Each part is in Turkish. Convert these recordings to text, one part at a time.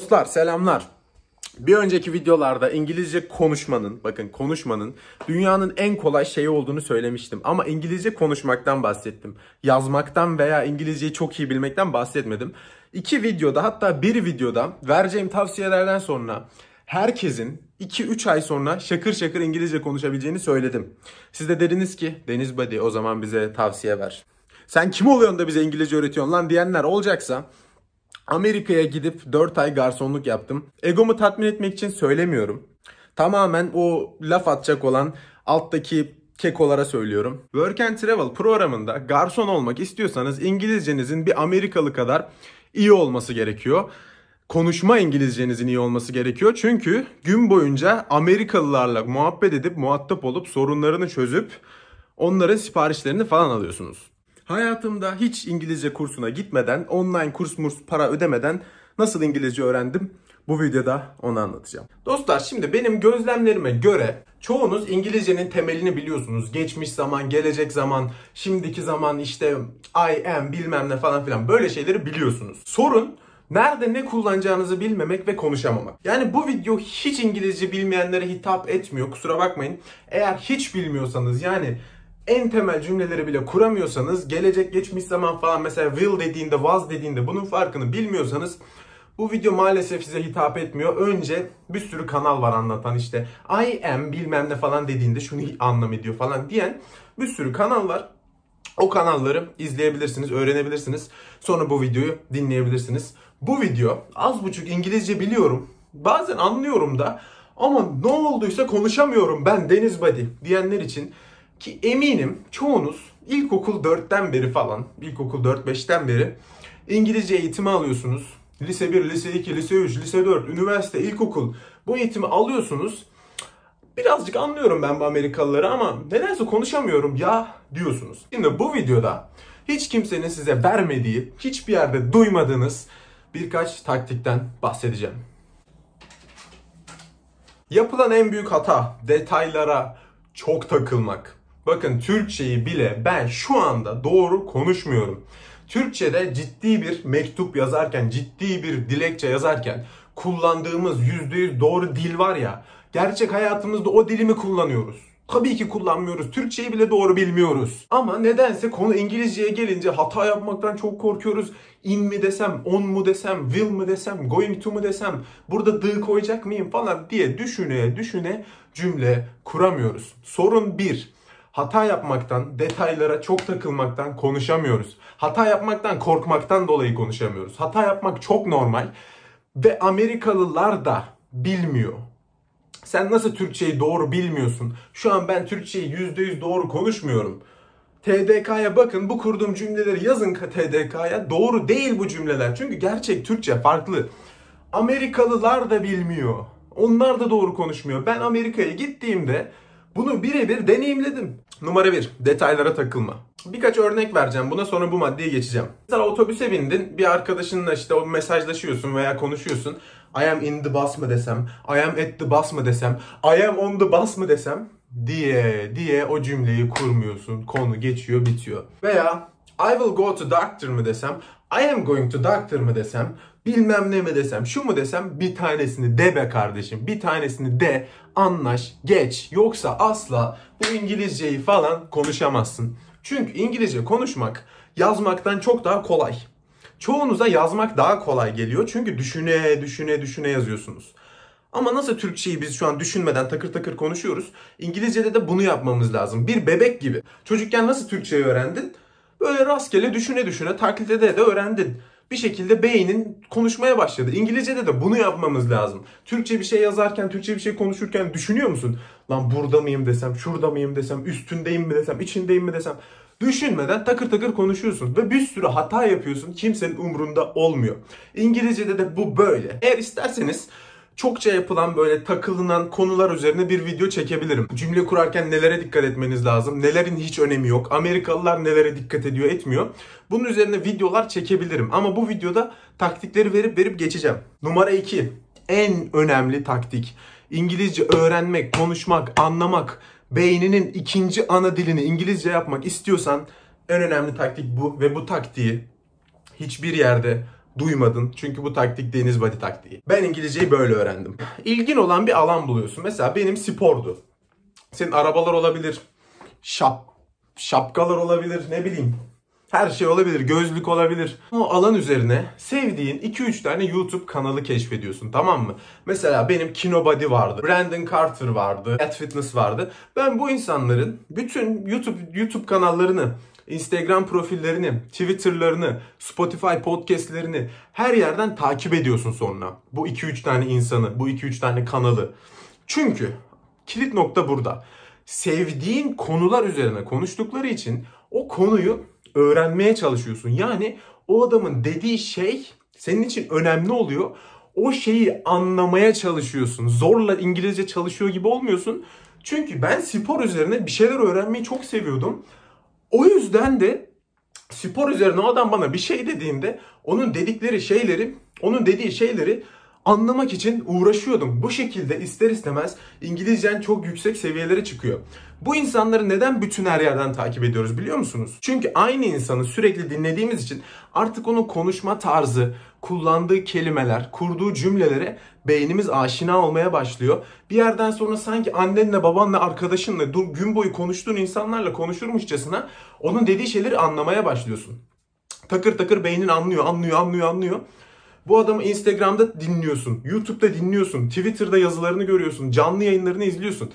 Dostlar selamlar. Bir önceki videolarda İngilizce konuşmanın, bakın konuşmanın dünyanın en kolay şeyi olduğunu söylemiştim. Ama İngilizce konuşmaktan bahsettim. Yazmaktan veya İngilizceyi çok iyi bilmekten bahsetmedim. İki videoda hatta bir videoda vereceğim tavsiyelerden sonra herkesin 2-3 ay sonra şakır şakır İngilizce konuşabileceğini söyledim. Siz de dediniz ki Deniz Badi o zaman bize tavsiye ver. Sen kim oluyorsun da bize İngilizce öğretiyorsun lan diyenler olacaksa Amerika'ya gidip 4 ay garsonluk yaptım. Egomu tatmin etmek için söylemiyorum. Tamamen o laf atacak olan alttaki kekolara söylüyorum. Work and Travel programında garson olmak istiyorsanız İngilizcenizin bir Amerikalı kadar iyi olması gerekiyor. Konuşma İngilizcenizin iyi olması gerekiyor. Çünkü gün boyunca Amerikalılarla muhabbet edip muhatap olup sorunlarını çözüp onların siparişlerini falan alıyorsunuz. Hayatımda hiç İngilizce kursuna gitmeden, online kurs murs para ödemeden nasıl İngilizce öğrendim? Bu videoda onu anlatacağım. Dostlar şimdi benim gözlemlerime göre çoğunuz İngilizcenin temelini biliyorsunuz. Geçmiş zaman, gelecek zaman, şimdiki zaman işte I am bilmem ne falan filan böyle şeyleri biliyorsunuz. Sorun Nerede ne kullanacağınızı bilmemek ve konuşamamak. Yani bu video hiç İngilizce bilmeyenlere hitap etmiyor. Kusura bakmayın. Eğer hiç bilmiyorsanız yani en temel cümleleri bile kuramıyorsanız gelecek geçmiş zaman falan mesela will dediğinde was dediğinde bunun farkını bilmiyorsanız bu video maalesef size hitap etmiyor. Önce bir sürü kanal var anlatan işte I am bilmem ne falan dediğinde şunu anlam ediyor falan diyen bir sürü kanal var. O kanalları izleyebilirsiniz, öğrenebilirsiniz. Sonra bu videoyu dinleyebilirsiniz. Bu video az buçuk İngilizce biliyorum. Bazen anlıyorum da ama ne olduysa konuşamıyorum ben Deniz Badi diyenler için ki eminim çoğunuz ilkokul 4'ten beri falan, ilkokul 4-5'ten beri İngilizce eğitimi alıyorsunuz. Lise 1, lise 2, lise 3, lise 4, üniversite, ilkokul bu eğitimi alıyorsunuz. Birazcık anlıyorum ben bu Amerikalıları ama nedense konuşamıyorum ya diyorsunuz. Şimdi bu videoda hiç kimsenin size vermediği, hiçbir yerde duymadığınız birkaç taktikten bahsedeceğim. Yapılan en büyük hata detaylara çok takılmak. Bakın Türkçeyi bile ben şu anda doğru konuşmuyorum. Türkçe'de ciddi bir mektup yazarken, ciddi bir dilekçe yazarken kullandığımız %100 doğru dil var ya. Gerçek hayatımızda o dilimi kullanıyoruz. Tabii ki kullanmıyoruz. Türkçeyi bile doğru bilmiyoruz. Ama nedense konu İngilizceye gelince hata yapmaktan çok korkuyoruz. In mi desem, on mu desem, will mu desem, going to mu desem, burada the koyacak mıyım falan diye düşüne düşüne cümle kuramıyoruz. Sorun bir. Hata yapmaktan, detaylara çok takılmaktan konuşamıyoruz. Hata yapmaktan, korkmaktan dolayı konuşamıyoruz. Hata yapmak çok normal ve Amerikalılar da bilmiyor. Sen nasıl Türkçeyi doğru bilmiyorsun? Şu an ben Türkçeyi %100 doğru konuşmuyorum. TDK'ya bakın bu kurduğum cümleleri yazın TDK'ya. Doğru değil bu cümleler. Çünkü gerçek Türkçe farklı. Amerikalılar da bilmiyor. Onlar da doğru konuşmuyor. Ben Amerika'ya gittiğimde bunu birebir deneyimledim. Numara bir, detaylara takılma. Birkaç örnek vereceğim buna sonra bu maddeye geçeceğim. Mesela otobüse bindin, bir arkadaşınla işte o mesajlaşıyorsun veya konuşuyorsun. I am in the bus mı desem, I am at the bus mı desem, I am on the bus mı desem diye diye o cümleyi kurmuyorsun. Konu geçiyor, bitiyor. Veya I will go to doctor mı desem, I am going to doctor mı desem, bilmem ne mi desem, şu mu desem bir tanesini de be kardeşim. Bir tanesini de anlaş, geç. Yoksa asla bu İngilizceyi falan konuşamazsın. Çünkü İngilizce konuşmak yazmaktan çok daha kolay. Çoğunuza yazmak daha kolay geliyor. Çünkü düşüne düşüne düşüne yazıyorsunuz. Ama nasıl Türkçeyi biz şu an düşünmeden takır takır konuşuyoruz? İngilizce'de de bunu yapmamız lazım. Bir bebek gibi. Çocukken nasıl Türkçeyi öğrendin? Böyle rastgele düşüne düşüne taklit ede de öğrendin. Bir şekilde beynin konuşmaya başladı. İngilizce'de de bunu yapmamız lazım. Türkçe bir şey yazarken, Türkçe bir şey konuşurken düşünüyor musun? Lan burada mıyım desem, şurada mıyım desem, üstündeyim mi desem, içindeyim mi desem. Düşünmeden takır takır konuşuyorsun ve bir sürü hata yapıyorsun. Kimsenin umrunda olmuyor. İngilizce'de de bu böyle. Eğer isterseniz çokça yapılan böyle takılınan konular üzerine bir video çekebilirim. Cümle kurarken nelere dikkat etmeniz lazım? Nelerin hiç önemi yok? Amerikalılar nelere dikkat ediyor, etmiyor? Bunun üzerine videolar çekebilirim. Ama bu videoda taktikleri verip verip geçeceğim. Numara 2. En önemli taktik. İngilizce öğrenmek, konuşmak, anlamak, beyninin ikinci ana dilini İngilizce yapmak istiyorsan en önemli taktik bu ve bu taktiği hiçbir yerde duymadın. Çünkü bu taktik deniz body taktiği. Ben İngilizceyi böyle öğrendim. İlgin olan bir alan buluyorsun. Mesela benim spordu. Senin arabalar olabilir. Şap, şapkalar olabilir. Ne bileyim. Her şey olabilir. Gözlük olabilir. O alan üzerine sevdiğin 2-3 tane YouTube kanalı keşfediyorsun tamam mı? Mesela benim Kinobody vardı. Brandon Carter vardı. At Fitness vardı. Ben bu insanların bütün YouTube YouTube kanallarını Instagram profillerini, Twitter'larını, Spotify podcast'lerini her yerden takip ediyorsun sonra. Bu 2-3 tane insanı, bu 2-3 tane kanalı. Çünkü kilit nokta burada. Sevdiğin konular üzerine konuştukları için o konuyu öğrenmeye çalışıyorsun. Yani o adamın dediği şey senin için önemli oluyor. O şeyi anlamaya çalışıyorsun. Zorla İngilizce çalışıyor gibi olmuyorsun. Çünkü ben spor üzerine bir şeyler öğrenmeyi çok seviyordum. O yüzden de spor üzerine o adam bana bir şey dediğinde onun dedikleri şeyleri, onun dediği şeyleri anlamak için uğraşıyordum. Bu şekilde ister istemez İngilizcen çok yüksek seviyelere çıkıyor. Bu insanları neden bütün her yerden takip ediyoruz biliyor musunuz? Çünkü aynı insanı sürekli dinlediğimiz için artık onun konuşma tarzı, kullandığı kelimeler, kurduğu cümlelere beynimiz aşina olmaya başlıyor. Bir yerden sonra sanki annenle, babanla, arkadaşınla gün boyu konuştuğun insanlarla konuşurmuşçasına onun dediği şeyleri anlamaya başlıyorsun. Takır takır beynin anlıyor, anlıyor, anlıyor, anlıyor. Bu adamı Instagram'da dinliyorsun, YouTube'da dinliyorsun, Twitter'da yazılarını görüyorsun, canlı yayınlarını izliyorsun.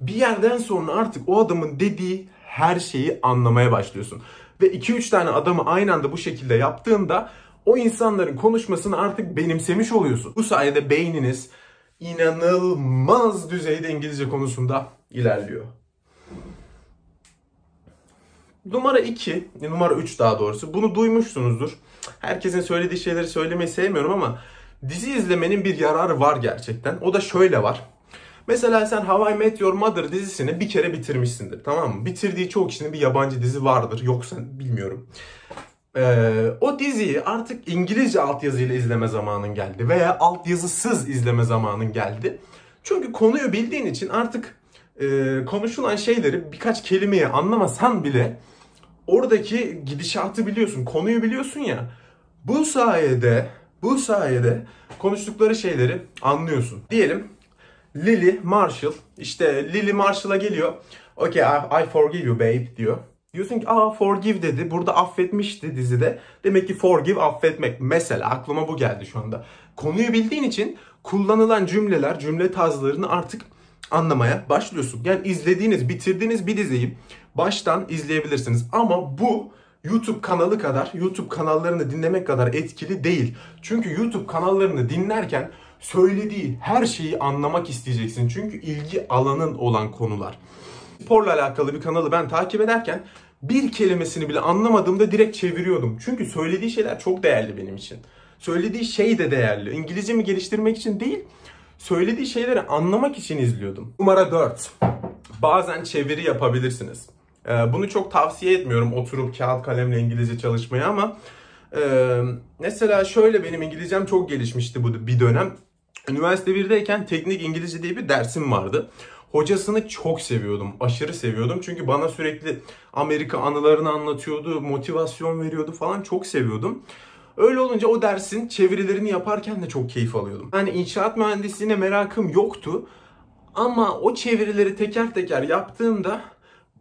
Bir yerden sonra artık o adamın dediği her şeyi anlamaya başlıyorsun. Ve 2-3 tane adamı aynı anda bu şekilde yaptığında o insanların konuşmasını artık benimsemiş oluyorsun. Bu sayede beyniniz inanılmaz düzeyde İngilizce konusunda ilerliyor. Numara 2, numara 3 daha doğrusu. Bunu duymuşsunuzdur. Herkesin söylediği şeyleri söylemeyi sevmiyorum ama dizi izlemenin bir yararı var gerçekten. O da şöyle var. Mesela sen How I Met Your Mother dizisini bir kere bitirmişsindir tamam mı? Bitirdiği çoğu kişinin bir yabancı dizi vardır. Yoksa bilmiyorum. Ee, o diziyi artık İngilizce altyazıyla izleme zamanın geldi veya altyazısız izleme zamanın geldi. Çünkü konuyu bildiğin için artık e, konuşulan şeyleri birkaç kelimeyi anlamasan bile oradaki gidişatı biliyorsun, konuyu biliyorsun ya. Bu sayede, bu sayede konuştukları şeyleri anlıyorsun. Diyelim Lily Marshall, işte Lily Marshall'a geliyor. Okay, I, I forgive you babe diyor. Diyorsun ki aa forgive dedi. Burada affetmişti dizide. Demek ki forgive affetmek. Mesela aklıma bu geldi şu anda. Konuyu bildiğin için kullanılan cümleler, cümle tarzlarını artık anlamaya başlıyorsun. Yani izlediğiniz, bitirdiğiniz bir diziyi baştan izleyebilirsiniz. Ama bu YouTube kanalı kadar, YouTube kanallarını dinlemek kadar etkili değil. Çünkü YouTube kanallarını dinlerken söylediği her şeyi anlamak isteyeceksin. Çünkü ilgi alanın olan konular. Sporla alakalı bir kanalı ben takip ederken bir kelimesini bile anlamadığımda direkt çeviriyordum. Çünkü söylediği şeyler çok değerli benim için. Söylediği şey de değerli. İngilizcemi geliştirmek için değil, söylediği şeyleri anlamak için izliyordum. Numara 4. Bazen çeviri yapabilirsiniz. Ee, bunu çok tavsiye etmiyorum oturup kağıt kalemle İngilizce çalışmayı ama e, mesela şöyle benim İngilizcem çok gelişmişti bu bir dönem. Üniversite 1'deyken teknik İngilizce diye bir dersim vardı. Hocasını çok seviyordum. Aşırı seviyordum. Çünkü bana sürekli Amerika anılarını anlatıyordu. Motivasyon veriyordu falan. Çok seviyordum. Öyle olunca o dersin çevirilerini yaparken de çok keyif alıyordum. Yani inşaat mühendisliğine merakım yoktu. Ama o çevirileri teker teker yaptığımda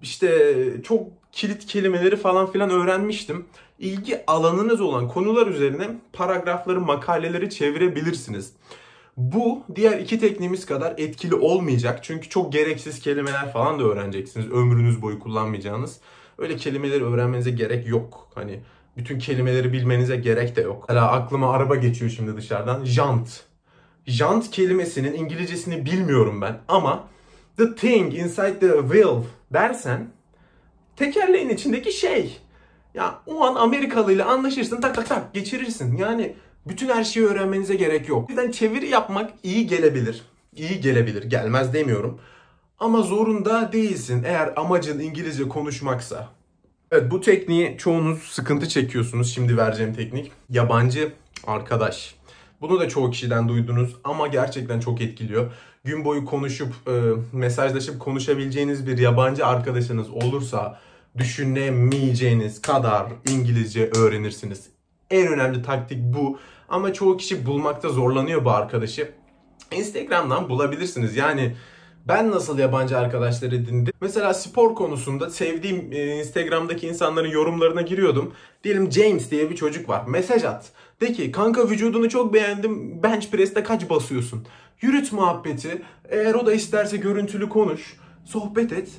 işte çok kilit kelimeleri falan filan öğrenmiştim. İlgi alanınız olan konular üzerine paragrafları, makaleleri çevirebilirsiniz. Bu diğer iki tekniğimiz kadar etkili olmayacak. Çünkü çok gereksiz kelimeler falan da öğreneceksiniz. Ömrünüz boyu kullanmayacağınız. Öyle kelimeleri öğrenmenize gerek yok. Hani bütün kelimeleri bilmenize gerek de yok. Hala aklıma araba geçiyor şimdi dışarıdan. Jant. Jant kelimesinin İngilizcesini bilmiyorum ben ama the thing inside the wheel dersen tekerleğin içindeki şey. Ya o an Amerikalı ile anlaşırsın tak tak tak geçirirsin. Yani bütün her şeyi öğrenmenize gerek yok. O yüzden çeviri yapmak iyi gelebilir. İyi gelebilir. Gelmez demiyorum. Ama zorunda değilsin eğer amacın İngilizce konuşmaksa. Evet bu tekniği çoğunuz sıkıntı çekiyorsunuz. Şimdi vereceğim teknik. Yabancı arkadaş. Bunu da çoğu kişiden duydunuz ama gerçekten çok etkiliyor. Gün boyu konuşup, e, mesajlaşıp konuşabileceğiniz bir yabancı arkadaşınız olursa düşünemeyeceğiniz kadar İngilizce öğrenirsiniz en önemli taktik bu. Ama çoğu kişi bulmakta zorlanıyor bu arkadaşı. Instagram'dan bulabilirsiniz. Yani ben nasıl yabancı arkadaşlar edindim? Mesela spor konusunda sevdiğim e, Instagram'daki insanların yorumlarına giriyordum. Diyelim James diye bir çocuk var. Mesaj at. De ki kanka vücudunu çok beğendim. Bench press'te kaç basıyorsun? Yürüt muhabbeti. Eğer o da isterse görüntülü konuş. Sohbet et.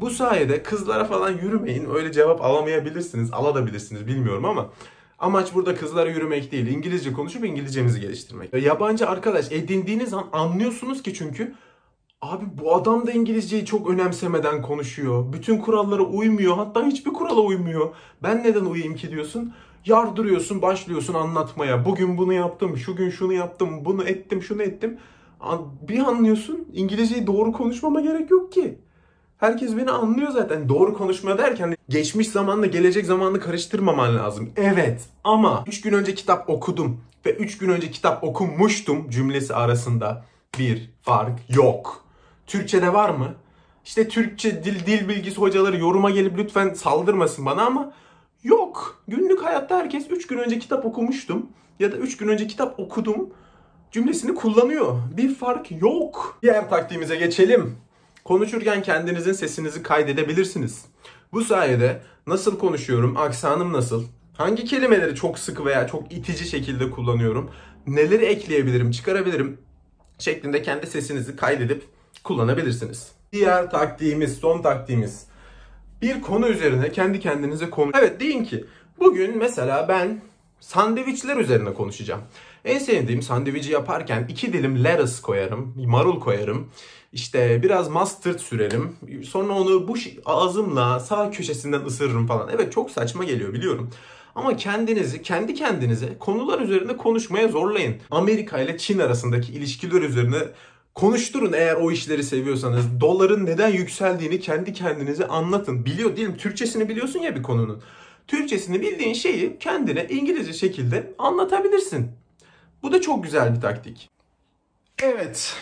Bu sayede kızlara falan yürümeyin. Öyle cevap alamayabilirsiniz. Alabilirsiniz bilmiyorum ama Amaç burada kızlara yürümek değil. İngilizce konuşup İngilizcemizi geliştirmek. Yabancı arkadaş edindiğiniz an anlıyorsunuz ki çünkü Abi bu adam da İngilizceyi çok önemsemeden konuşuyor. Bütün kurallara uymuyor. Hatta hiçbir kurala uymuyor. Ben neden uyayım ki diyorsun. Yardırıyorsun, başlıyorsun anlatmaya. Bugün bunu yaptım, şu gün şunu yaptım, bunu ettim, şunu ettim. Bir anlıyorsun İngilizceyi doğru konuşmama gerek yok ki. Herkes beni anlıyor zaten. Doğru konuşma derken geçmiş zamanla gelecek zamanla karıştırmaman lazım. Evet ama 3 gün önce kitap okudum ve 3 gün önce kitap okumuştum cümlesi arasında bir fark yok. Türkçe'de var mı? İşte Türkçe dil, dil bilgisi hocaları yoruma gelip lütfen saldırmasın bana ama yok. Günlük hayatta herkes 3 gün önce kitap okumuştum ya da 3 gün önce kitap okudum cümlesini kullanıyor. Bir fark yok. Diğer taktiğimize geçelim. Konuşurken kendinizin sesinizi kaydedebilirsiniz. Bu sayede nasıl konuşuyorum, aksanım nasıl, hangi kelimeleri çok sık veya çok itici şekilde kullanıyorum, neleri ekleyebilirim, çıkarabilirim şeklinde kendi sesinizi kaydedip kullanabilirsiniz. Diğer taktiğimiz, son taktiğimiz. Bir konu üzerine kendi kendinize konu. Evet deyin ki bugün mesela ben sandviçler üzerine konuşacağım. En sevdiğim sandviçi yaparken iki dilim lettuce koyarım, marul koyarım. İşte biraz mustard sürerim. Sonra onu bu ağzımla sağ köşesinden ısırırım falan. Evet çok saçma geliyor biliyorum. Ama kendinizi, kendi kendinize konular üzerinde konuşmaya zorlayın. Amerika ile Çin arasındaki ilişkiler üzerine konuşturun eğer o işleri seviyorsanız. Doların neden yükseldiğini kendi kendinize anlatın. Biliyor değilim Türkçesini biliyorsun ya bir konunun. Türkçesini bildiğin şeyi kendine İngilizce şekilde anlatabilirsin. Bu da çok güzel bir taktik. Evet.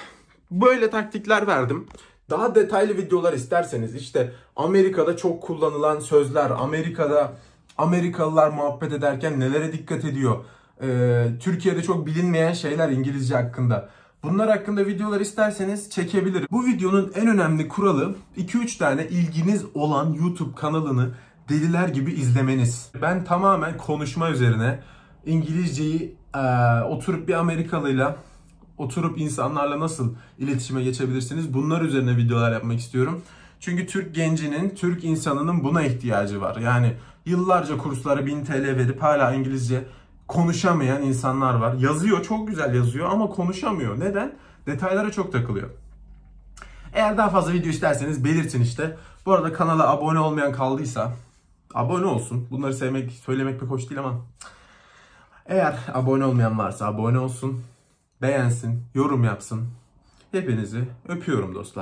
Böyle taktikler verdim. Daha detaylı videolar isterseniz işte Amerika'da çok kullanılan sözler, Amerika'da Amerikalılar muhabbet ederken nelere dikkat ediyor, ee, Türkiye'de çok bilinmeyen şeyler İngilizce hakkında. Bunlar hakkında videolar isterseniz çekebilirim. Bu videonun en önemli kuralı 2-3 tane ilginiz olan YouTube kanalını deliler gibi izlemeniz. Ben tamamen konuşma üzerine İngilizceyi e, oturup bir Amerikalıyla oturup insanlarla nasıl iletişime geçebilirsiniz? Bunlar üzerine videolar yapmak istiyorum. Çünkü Türk gencinin, Türk insanının buna ihtiyacı var. Yani yıllarca kurslara 1000 TL verip hala İngilizce konuşamayan insanlar var. Yazıyor, çok güzel yazıyor ama konuşamıyor. Neden? Detaylara çok takılıyor. Eğer daha fazla video isterseniz belirtin işte. Bu arada kanala abone olmayan kaldıysa abone olsun. Bunları sevmek, söylemek pek hoş değil ama eğer abone olmayan varsa abone olsun, beğensin, yorum yapsın. Hepinizi öpüyorum dostlar.